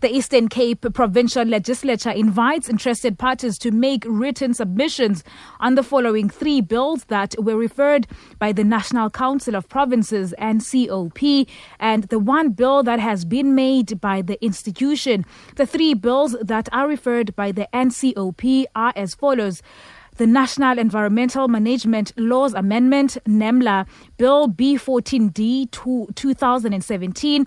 The Eastern Cape Provincial Legislature invites interested parties to make written submissions on the following three bills that were referred by the National Council of Provinces and COP, and the one bill that has been made by the institution. The three bills that are referred by the NCOP are as follows the National Environmental Management Laws Amendment, NEMLA, Bill B14D 2017,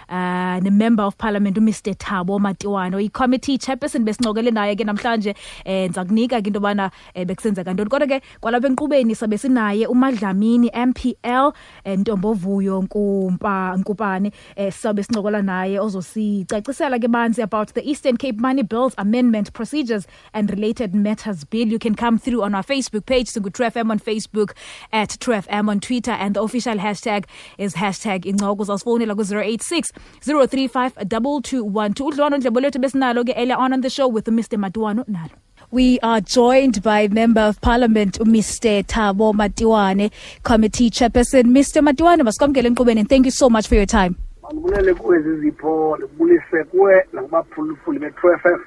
uh ne-member of parliament umr thabo matiwane oyi-committee chairperson besincokele naye ke namhlanje um ndiza kunika ke into yobana um eh, bekusenzeka ntoni kodwa ke kwalapha enkqubeni sabe sinaye umadlamini m p l um eh, ntombovuyo nkumpa nkupane um sabe sincokola naye ozosicacisela ke banzi about the eastern cape money bills amendment procedures and related matters bill you can come through on our facebook page singu true fm on facebook at true fm on twitter and the official hashtag is hashtag incoko uzasifowunela ku-086 035 2212 udliwano ndlebo lethu besinalo ke earlier on on the show with mr matiwano nalo We are joined by Member of Parliament Mr. Thabo Matiwane, Committee Chairperson. Mr. Matiwane, masikwamkele enkqubeni and thank you so much for your time. Mandibulele kuwezi zipho, ndibulise kuwe nakubaphulaphuli be-True FM.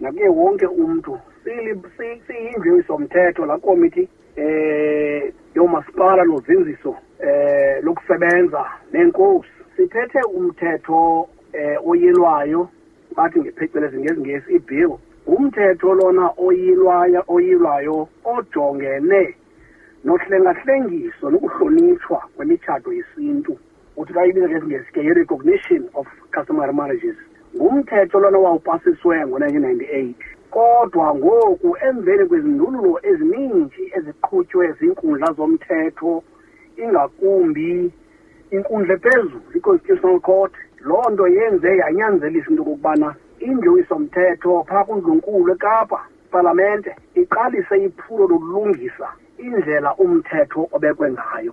nakuye wonke umntu siyindlu somthetho laa komiti eh yomasipala nozinziso eh lokusebenza nenkosi siphethe umthetho eh oyilwayo bathi ngephecelezi ngezingesi ibill ngumthetho lona oyilwayo oyilwayo ojongene nohlengahlengiso nokuhlonitshwa kwemitshato yesintu uthi xa ibiza ngesingesi ke yi-recognition of customary marriages ngumthetho lona wawupasiswe ngo-1998 kodwa ngoku emveni kwezindululo ezininzi eziqhutywe ziinkundla zomthetho ingakumbi inkundla ephezulu i-constitutional court loo nto yenze yanyanzelisa into okokubana indlu yisomthetho phaa kundlunkulu ekapa palamente iqalise iphulo lokulungisa indlela umthetho obekwe ngayo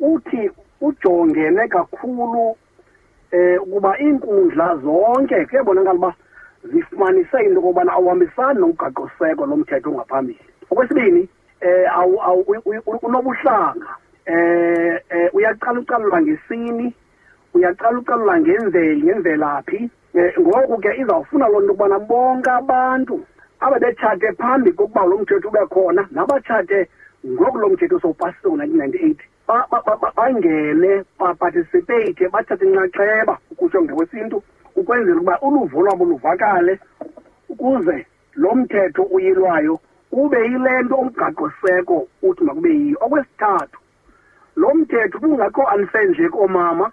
uthi ujongene kakhulu eh ukuba iinkundla zonke kuyabonakala uba zifumanise into okokubana awuhambisani nomgaqoseko lo mthetho ongaphambili okwesibini eh unobuhlanga eh, eh uyacalucalula ngesini uyacalucalula ngemveli ngemvelaphi Eh, ngoku ke izawufuna loo nto ukubana bonke abantu abe betshate phambi kokuba lo mthetho ube khona nabatshate ngoku lo mthetho sowupasiswe ngo-nineteen ninety-eight bangene baparticipate bathathe inxaxheba ukutsho ngekwesintu ukwenzela ukuba uluvo lwabo luvakale ukuze lo mthetho uyilwayo ube yile nto umgaqoseko uthi makube yiyo okwesithathu lo mthetho ubungekho unfair nje koomama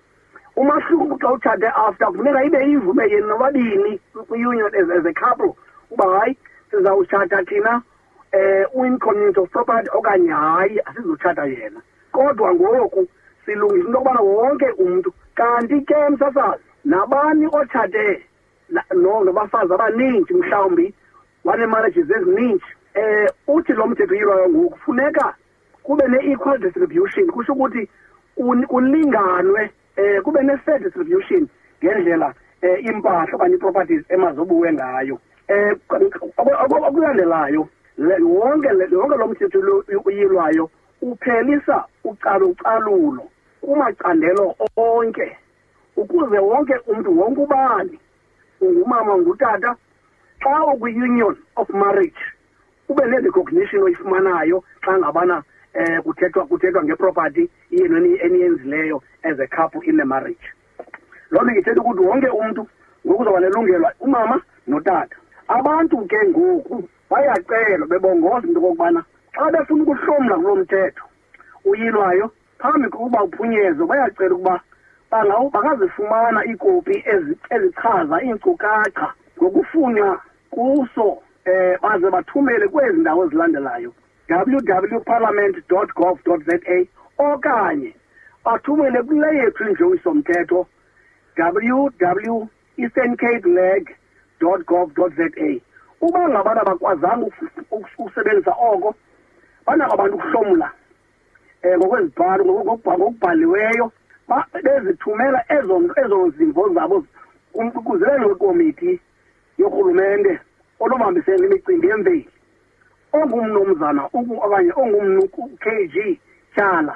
umahluko xa utshate after kufuneka ibe ivume yeni nobabini kwi-union as, as a couple uba hayi sizawutshata thina eh uyincommunity of property okanye hayi asizotshata yena kodwa ngoku silungisa into yokubana wonke umntu kanti ke msasazi nabani otshate nobafazi abaninji mhlawumbi waneemarriages ezininji um uthi lo mthetho uyilwayo ngoku funeka kube ne-equal distribution kusho ukuthi kulinganwe eh kube ne-fair distribution ngendlela eh impahla okanye i-properties emazobuwe ngayo eh okulandelayo wonke wonke lo mthetho uyilwayo uphelisa ucalucalulo kumacandelo onke ukuze wonke umntu wonke ubani ungumama ngutata xa ukwi-union of marriage ube ne-recognition oyifumanayo xa ngabana eh kuthethwa kuthethwa ngeproperty yenu eniyenzileyo as a couple in a marriage loo nto ithetha ukuthi wonke umntu ngokuzoba nelungelwa umama notata abantu ke ngoku bayacelwa bebongoza into okokubana xa befuna ukuhlomla kuloo mthetho uyilwayo phambi kokuba uphunyezwe bayacela ukuba bangazifumana iikopi ezichaza iinkcukacha ngokufunwa kuso um baze bathumele kwezi ndawo ezilandelayo www parliament gov za okanye bathumele kule yethu injowisomthetho www eastern cape leg gov za uba ngabana bakwazanga ukusebenzisa oko banako abantu ukuhlomla um eh, ngokwezibhalo ngokubhaliweyo bezithumela ezo ezo zimvo zabo kuzelelo wekomiti yorhulumente olubambisene imicimbi yemveli ongumnomzana okanye ongumnu-k g tyala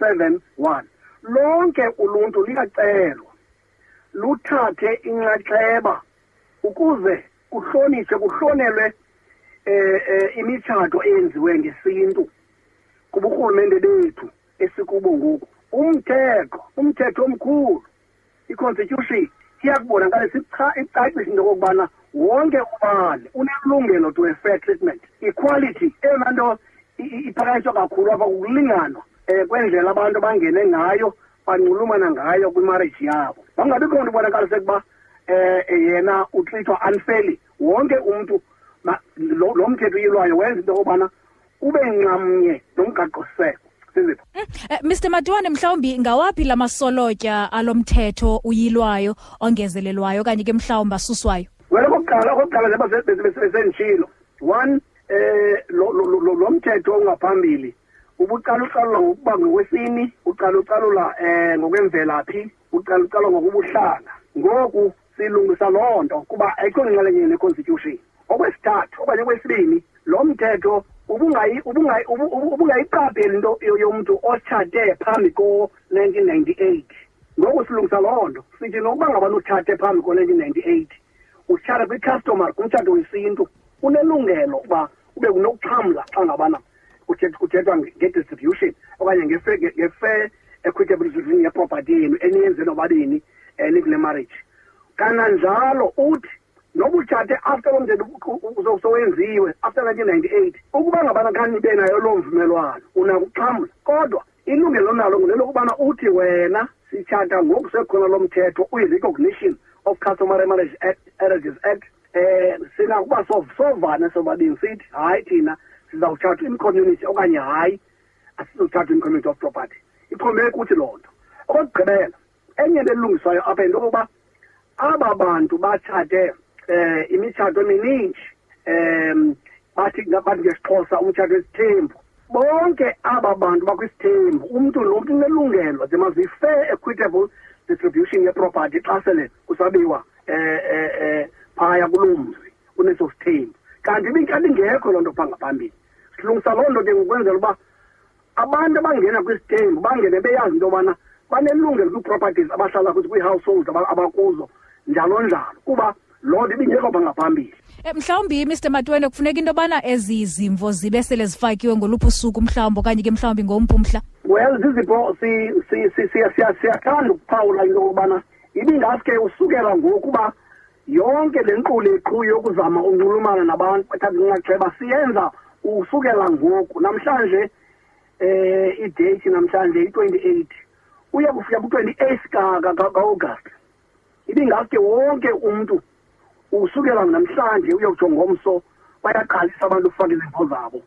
7 1 lonke uluntu liyacelwa luthathe inxaxheba ukuze kuhlonitshwe kuhlonelwe eh, eh imitshato eyenziwe ngesintu kuburhulumente bethu esikubo ngoku umthetho umthetho omkhulu iconstitution iyakubona ngale sicacisa into okokubana wonke ubani unelungelo to a fair treatment equality eyona nto iphakanyiswa kakhulu apha kukulinganwa um kwendlela abantu bangene ngayo banxulumana ngayo kwimarriage yabo bangabi khona nto ubonakalise ukuba um yena utrithwa unfairly wonke umntu lo mthetho uyilwayo wenza into yokubana ube nxamnye nomgaqoseko sizipho mm, eh, Mr Matiwane mhlawumbi ngawaphi lamasolotya alomthetho uyilwayo ongezelelwayo kanye ke mhlawumbi asuswayo wena kokuqala kokuqala njengoba besenditshilo one eh lo mthetho ongaphambili ubucalucalula ngokuba ngokwesini ucalucalula um ngokwemvelaphi ucalucalula ngokubuhlanga ngoku silungisa loo nto kuba ayikho nxalenye neconstitution okwesithathu okanye okwesibini lo mthetho ubungayiqapheli into yomntu otshate phambi ko-nineteen ninety-eight ngoku silungisa loo nto sithi nokuba ngabana utshate phambi ko-nineteen ninety-eight utshate kwi-customer kumtshato wesintu unelungelo uba ube kunokuxhamla xa ngabana kuthethwa nge-distribution okanye nge-fair equitable distribution yeproperty yenu eniyenze nobabini eh, nikule marriage kananjalo uthi noba utshate after loo mthetho uzowenziwe after nineteen ninety eight ukuba ngabana khanibe nayo loo mvumelwano unakuxhamla kodwa ilungelo onalo ngule lokubana uthi wena sitshata ngoku sekhona lo mthetho uyi-recognition of customary marriage act, marriages act eh sinakuba sovane sobabini sithi hayi thina sizawutshathwa in community okanye hayi asizothathwa in community of property ikhombe kuthi loo nto okokugqibela enye into elungiswayo apha yinto yokokuba aba bantu batshate um imitshato emininji um bathi bathi ngesixhosa umtshato esithembu bonke aba bantu bakwisithembu umntu lo mntu unelungelo there must be fair equitable distribution yeproperty xa sele kusabiwa um um um phaya kuloo mzi kuneso sithembu kanti ibinkabi ingekho loo nto phaa ngaphambili silungisa loo nto ke ngokwenzela uba abantu abangena kwisitendi bangene beyazi into yobana banelungelo kwii-properties abahlala kuthi kwii-households abakuzo njalo njalo kuba loo nto ibingekho bangaphambili eh, mhlawumbi mr matwene kufuneka into yobana ezi zimvo zibe sele zifakiwe ngoluphi usuku mhlawumbi okanye ke mhlawumbi ngompumhla well zizipho siyathanda ukuphawula into yokubana ibingaske usukela ngokuba yonke le nquleqhu yokuzama unxulumana nabantu bathatha inxaxheba siyenza usukela ngoku namhlanje eh idate namhlanje i-28 uya kufika ku-28 ka-august ibingaske wonke umntu usukela namhlanje uyokujonga ngomso bayaqalisa abantu ukufaka izimvo zabo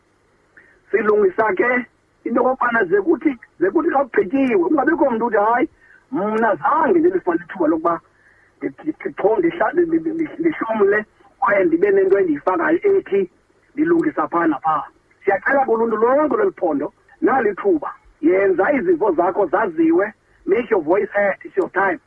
silungisa ke into okokubana ze kuthi ze kuthi xa kugqityiwe kungabikho mntu uthi hayi mna zange ndilifumane ithuba lokuba ndihlomle kwaye ndibe nento endiyifakayo ethi ndilungisa phaa naphaa siyacela kuluntu lonke lweli phondo nalithuba yenza izimvo zakho zaziwe make your voice heard it's your time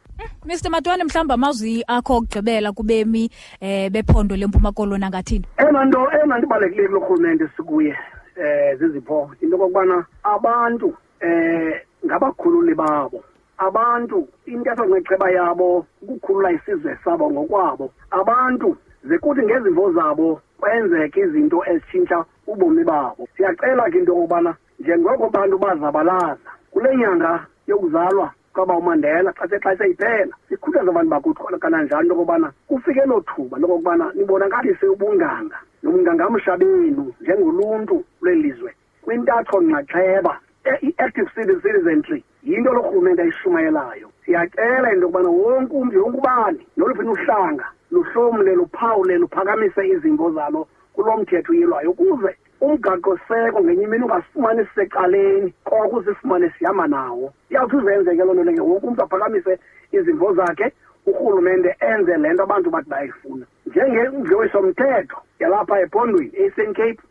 Mr Matwane mhlamba amazwi akho okugqibela kubemi eh bephondo lempuma kolona ngathini Ena nto engandibalekile kulorhulumente sikuye eh zizipho into kokubana abantu eh ngabakhululi babo abantu intetho nxexheba yabo ukukhulula isizwe sabo ngokwabo abantu ze kuthi ngezimvo zabo kwenzeke izinto ezitshintsha ubomi babo siyacela ke into yokubana njengoko abantu bazabalaza kule nyanga yokuzalwa kwaba umandela xa sexa seyiphela sikhuthaza abantu bakuthi khona kananjalo into okobana kufike loo thuba lokokubana nibonakalise ubunganga nomngangamsha benu njengoluntu lwelizwe kwintatho nxaxheba e-active citizenry yinto lo rhulumente ayishumayelayo siyacela into yokubana wonke umntu yonke ubani noluphi uhlanga luhlomle luphawule luphakamise izimvo zalo kulo mthetho uyelwayo ukuze umgaqoseko ngenye imini ungasifumani sisecaleni koko uzifumane sihamba nawo iyawuthi uzenzeke loo nto lenge wonke umntu aphakamise izimvo zakhe urhulumente enze le nto abantu bathi bayayifuna njengemdliwisomthetho yalapha ephondweni eastern cape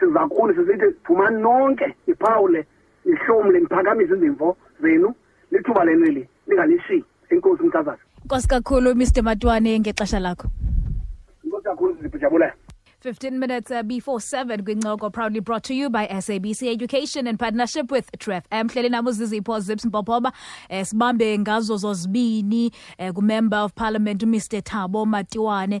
sizakuni sisithi phumani nonke iphawule nihlomle niphakamisa izimvo zenu lithuba lenu eli lingalishiyi enkosi umtazana nkosi kakhulu mr matwane ngexesha lakho nkosi kakhulu sizibhujabulela 15 minutes uh, before 7 kwincoko proudly brought to you by sabc education in partnership with tref mhleli nam uzizipho zips mpopoba um sibambe ngazo zozibini um eh, kumember of parliament umr thabo matiwane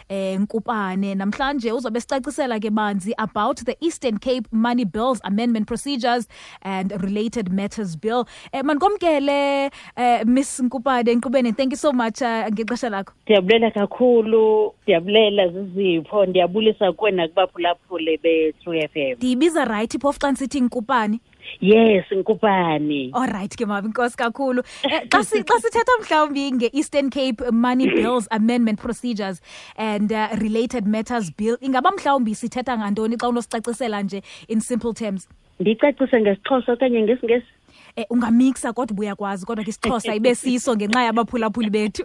eh Nkupane namhlanje uzobe sicacisela ke banzi about the Eastern Cape Money Bills Amendment Procedures and Related Matters Bill eh manikomkele eh Miss Nkupane Nkubene thank you so much uh, ngexesha lakho ndiyabulela kakhulu ndiyabulela zizipho ndiyabulisa kwena kubaphulaphule be-True FM ndiyibiza right phofu xa ndisithi Nkupane yes nkupani olrayithi ke mama inkosi kakhulu eh, xa sithetha mhlawumbi nge-eastern cape money bills amendment procedures and uh, related matters bill ingaba mhlawumbi sithetha ngantoni xa unosicacisela nje in simple terms ndicacise ngesixhosa okanye ngesingesi eh ungamiksa kodwa ubuyakwazi kodwa ke isixhosa ibe siso ngenxa yabaphulaphuli bethu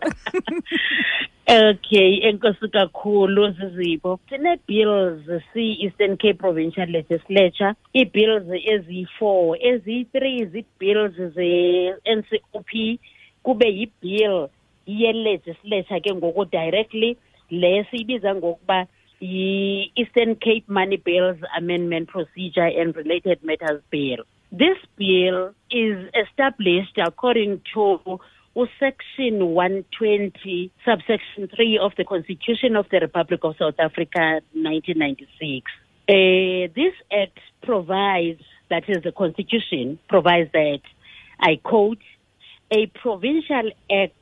Okay, enkosi kakhulu zizibo. Sine bills si Eastern Cape Provincial Legislature, i bills ezi4, ezi3 zi bills ze NCOP kube yi bill ye legislature ke ngoku directly le siyibiza ngokuba yi Eastern Cape Money Bills Amendment Procedure and Related Matters Bill. This bill is established according to Section 120, subsection 3 of the Constitution of the Republic of South Africa, 1996. Uh, this act provides, that is, the Constitution provides that, I quote, a provincial act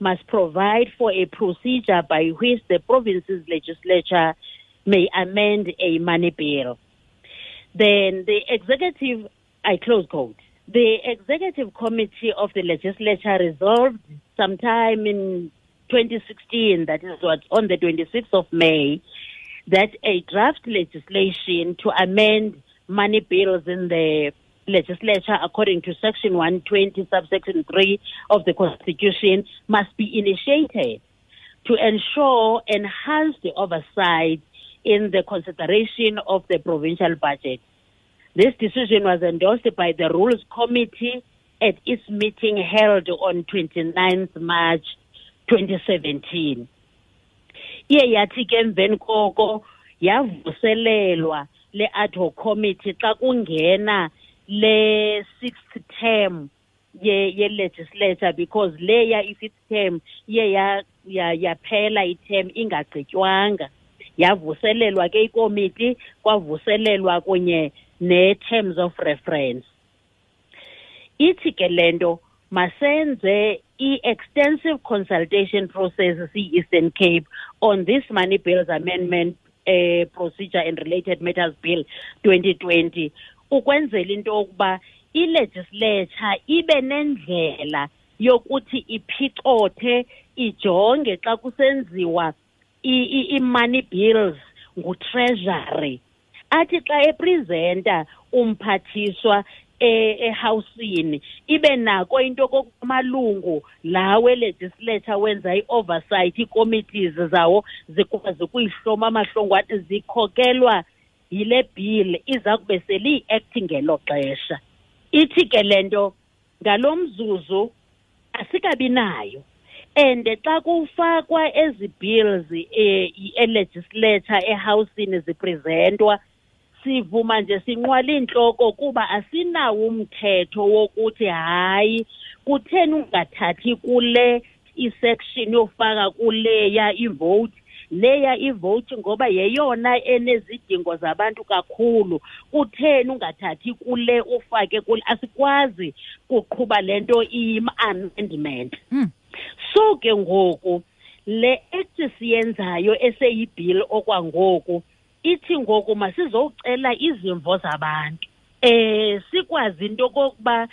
must provide for a procedure by which the province's legislature may amend a money bill. Then the executive I close quote. The executive committee of the legislature resolved sometime in 2016, that is what, on the 26th of May, that a draft legislation to amend money bills in the legislature according to section 120 subsection 3 of the constitution must be initiated to ensure enhanced oversight in the consideration of the provincial budget This decision was endorsed by the Rules Committee at its meeting held on 29th March 2017. iye yathi ke emveni koko yavuselelwa le ad hoc committee xa kungena le sixth term ye ye legislature because leya i fifth term iye ya yaphela ya i-term ingagqitywanga yavuselelwa ke ikomiti kwavuselelwa kunye ne-terms of reference ithi ke le nto masenze i-extensive consultation process si-eastern cape on this money bills amendment uh, procedure and related matters bill 2020 ukwenzela into yokuba ilegislature ibe nendlela yokuthi iphicothe ijonge xa kusenziwa i-money bills ngutreasury athi xa epresenta umphathiswa e-, ehawusini ibe nako into kokumalungu laa welegislature wenza i-oversight ii-committees zawo zikwazi ukuyihloma amahlongwane zikhokelwa yile bill iza kube seliyi-act ngelo xesha ithi ke le nto ngalo mzuzu asikabi nayo and xa kufakwa ezi bills eh, elegislature ehawusini ziprezentwa sivuma nje sinqwala iintloko kuba asinawo umthetho wokuthi hayi kutheni ungathathi kule isection yofaka kuleya ivoti leya ivoti ngoba yeyona enezidingo zabantu kakhulu kutheni ungathathi kule ufake kule asikwazi kuqhuba le nto iyim-amendment hmm. so ke ngoku le act siyenzayo eseyibill okwangoku ithi ngoku masizowucela izimvo zabantu eh sikwazi into kokuba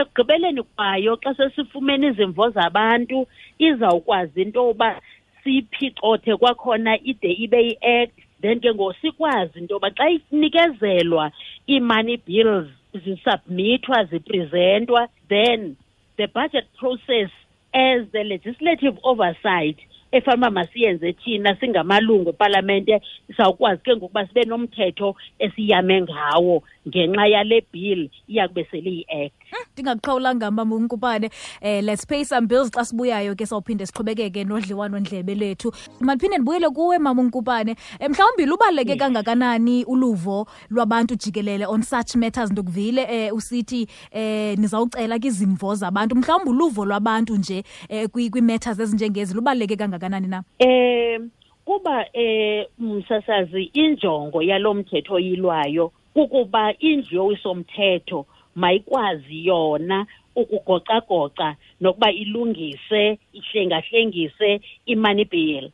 ekugqibeleni kwayo xa sesifumene izimvo zabantu izawukwazi into yoba siphicothe kwakhona ide ibe yi-act then ke ngoku sikwazi into yoba xa inikezelwa ii-money bills zisubmithwa ziprezentwa then the budget process as the legislative oversight efama masiyenze thina singamalungu epalamente sawukwazi ke ngokuba sibe nomthetho esiyame ngawo ngenxa yale bill iya kube seliyi-act hmm, ndingakuqhawulanga mama unkupane eh let's pay some bills xa sibuyayo ke sawuphinde siqhubekeke nodliwano ndlebe lethu mandiphinde ndibuyele kuwe mama unkupane eh, mhlawumbi lubaluleke kangakanani uluvo lwabantu jikelele on such matters ndokuvile eh usithi eh nizawucela kizimvo zabantu mhlawumbi uluvo lwabantu nje eh kwi matters ezinjengezi lubaleke kangakanani na eh kuba eh msasazi injongo yalomthetho oyilwayo kukuba indlu yowisomthetho mayikwazi yona ukugocagoca nokuba ilungise ihlengahlengise i-money bill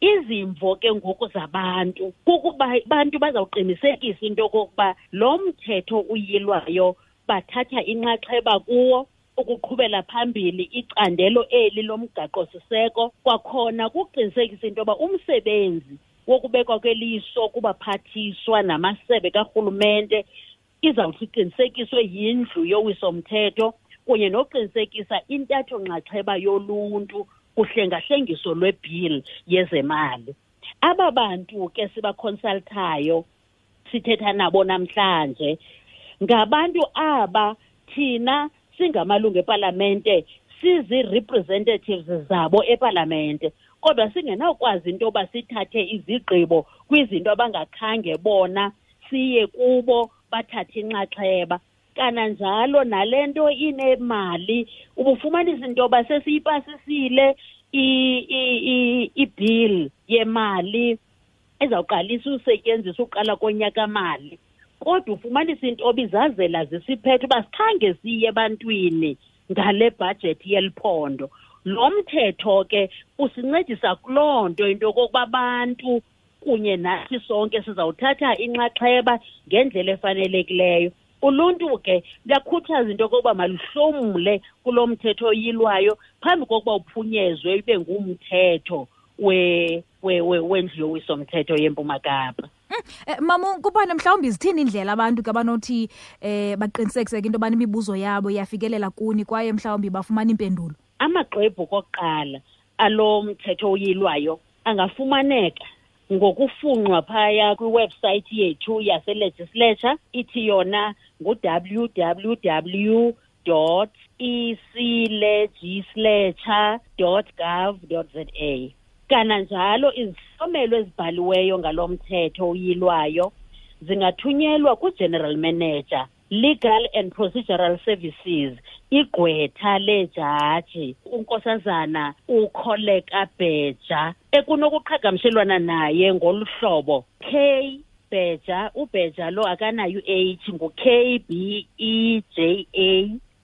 izimvo ke ngoku zabantu kukuba abantu bazawuqinisekisa into yokokuba lo mthetho uyilwayo bathatha inxaxheba kuwo ukuqhubela phambili icandelo eli lomgaqosiseko kwakhona kuqinisekisa into yoba umsebenzi wokubekwa kweliso kubaphathiswa namasebe karhulumente izawuthi iqinisekiswe yindlu yowisomthetho kunye nokuqinisekisa intatho nxaxheba yoluntu kuhlengahlengiso lwebhili yezemali aba bantu ke sibakhonsalthayo sithetha nabo namhlanje ngabantu aba thina singamalungu epalamente sizi-representatives zabo epalamente kodwa singenawukwazi into yoba sithathe izigqibo kwizinto abangakhange bona siye kubo bathathe inxaxheba kananjalo nale nto inemali ubufumanisa into yoba sesiyipasisile ibill yemali ezawuqalisa usetyenziswa uqala konyaka mali kodwa ufumanisa into obizazela zisiphethe uba sikhange siye ebantwini ngale bhajethi yeliphondo lo mthetho ke usincedisa kuloo nto into yokokuba abantu kunye nathi sonke sizawuthatha inxaxheba ngendlela efanelekileyo uluntu ke luyakhuthaza into yokokuba maluhlomle kulo mthetho oyilwayo phambi kokuba uphunyezwe ibe ngumthetho wendlu yowiso-mthetho yempuma kapa mm, eh, mama kubana mhlawumbi zithini indlela abantu ke abanothi eh baqinisekiseke into yobana imibuzo yabo iyafikelela kuni kwaye mhlawumbi bafumana iimpendulo amaxwebhu kokuqala alo mthetho uyilwayo angafumaneka ngokufunxwa phaya kwiwebsite yethu yaselegislature ithi yona ngu-www dot eclegislature dot gov dot za kananjalo izihlomelo ezibhaliweyo ngalo mthetho uyilwayo zingathunyelwa kugeneral manager legal and procedural services igqwetha lejaji unkosazana ukholeka bheja ekunokuqhagamshelwana naye ngolu hlobo k bheja ubheja lo akanayo u-h ngu-k b e j a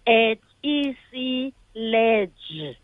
at ec ledge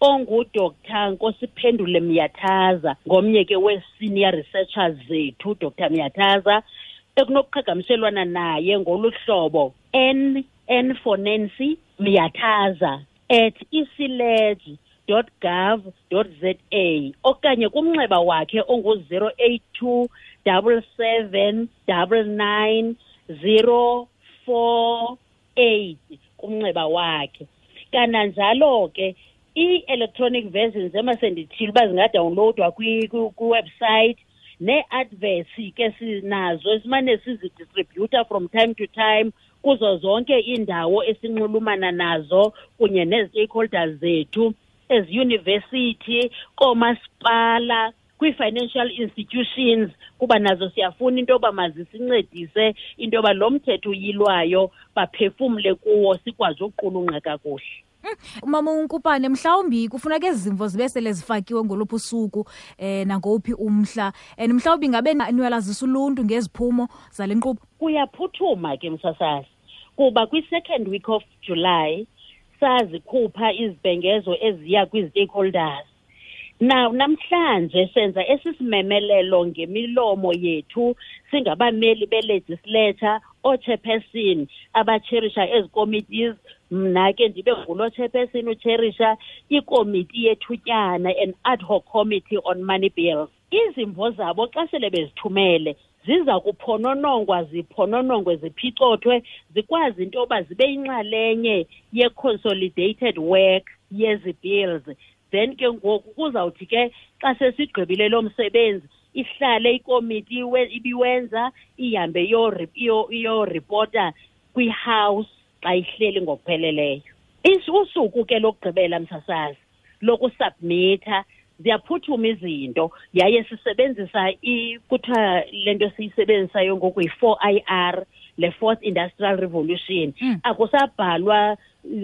onguDr Nkosiphendule Myathaza ngomnye ke wee-senior researchers zethu uDr Myathaza ekunokuqhagamshelwana naye ngolu hlobo n n for nancy myathaza at isiledge dot gov dot za okanye kumnxeba wakhe ongu-zero eight two double seven double nine zero four AIDS kumnxeba wakhe kananjalo ke i-electronic versions ema sendithile uba zingadawunlowudwa kwiwebsite nee-adverts ke sinazo esimane sizidistribhutha from time to time kuzo zonke iindawo esinxulumana nazo kunye nee-stakeholders zethu eziyunivesithi koomasipala kwii-financial institutions kuba nazo siyafuna into yoba mazisincedise into yoba lo mthetho uyilwayo baphefumle kuwo sikwazi ukuqulunqa kakuhle hmm, umama unkupane mhlawumbi kufuna ke zimvo zibe sele zifakiwe ngoluphi usuku eh nangowuphi umhla and mhlawumbi ngabe niwalazisa uluntu ngeziphumo zale nkqubo kuyaphuthuma ke msasazi kuba kwi-second week of july sazikhupha izibhengezo eziya kwi-stakeholders na namhlanje senza esisimemelelo ngemilomo yethu singabameli belegislature oochairperson abacherisha ezi committees mna ke ndibe ngulo chairperson ucherisha ikomiti yethutyana an ad hoc committee on money bills izimvo zabo xa sele bezithumele ziza kuphononongwa ziphononongwe ziphicothwe zikwazi into yoba zibe yinxalenye ye-consolidated work yezi bills then ke ngoku kuzawuthi ke xa sesigqibile lo msebenzi ihlale ikomiti ibiwenza ihambe iyoripota kwihouse xa ihleli ngokupheleleyo usuku ke lokugqibela msasazi lokusubmitha ziyaphuthuma izinto yaye sisebenzisa kuthiwa le nto siyisebenzisayo ngoku yi-four i r le fourth industrial revolution mm. akusabhalwa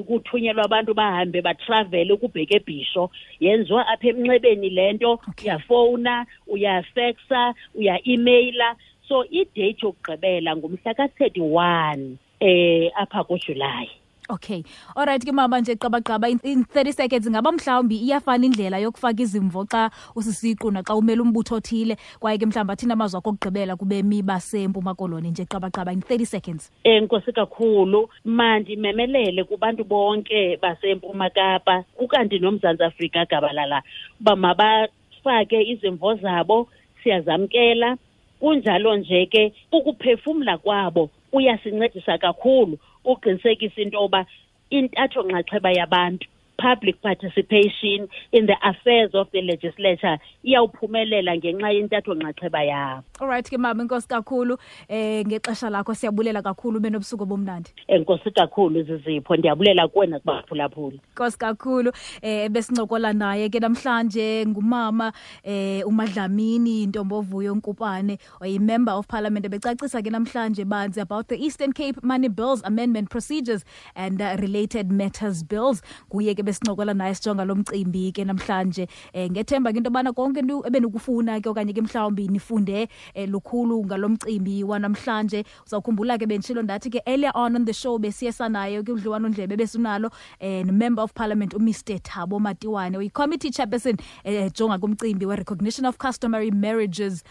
kuthunyelwa abantu bahambe batravele ukubheka ebhisho yenziwa apha emnxebeni le nto okay. uyafowuna uyafeksa uya-imeyila so idate yokugqibela ngumhla ka-thirty one eh apha kuJuly Okay. Alright ke mama nje qabaqaba in 30 seconds ngaba mhlawumbi iyafana indlela yokufaka izimvo xa usisiqu naxa umela umbutho othile kwaye ke mhlawumbi athina amazwi akho okugqibela kubemi basempuma koloni nje qabaqaba in 30 seconds. Enkosi eh, kakhulu mandi memelele kubantu bonke basempuma Kapa ukanti nomzantsi Afrika gabalala uba mabafake izimvo zabo siyazamkela kunjalo nje ke ukuphefumla kwabo uyasincedisa kakhulu uqinisekisa into yoba intatho nxaxheba yabantu public participation in the affairs of the legislature iyawuphumelela ngenxa yentatho nxaxheba yabo olrayithi ke mama inkosi kakhulu um ngexesha lakho siyabulela kakhulu ube nobusuku obumnandi enkosi eh, kakhulu zizipho ndiyabulela kuwe nakubaphulaphula nkosi kakhulu um besincokola naye ke namhlanje ngumama um umadlamini ntombovuyo nkupane oyimember of parliament ebecacisa ke namhlanje banzi about the eastern cape money bills amendment procedures and uh, related matters bills kuye ke besincokola naye sijonga lo mcimbi ke namhlanje eh, ngethemba ke into yobana konke into ebenikufuna ke okanye ke mhlawumbi nifunde eh, lukhulu ngalo mcimbi wanamhlanje uzawukhumbula ke bendishilo ndathi ke earlier on on the show besiye sanayo ke udliwano ndlebe besunalo eh, nomember of parliament umr thabo matiwane uyi-committee chairperson eh, ejonga eh, kumcimbi we-recognition of customary marriages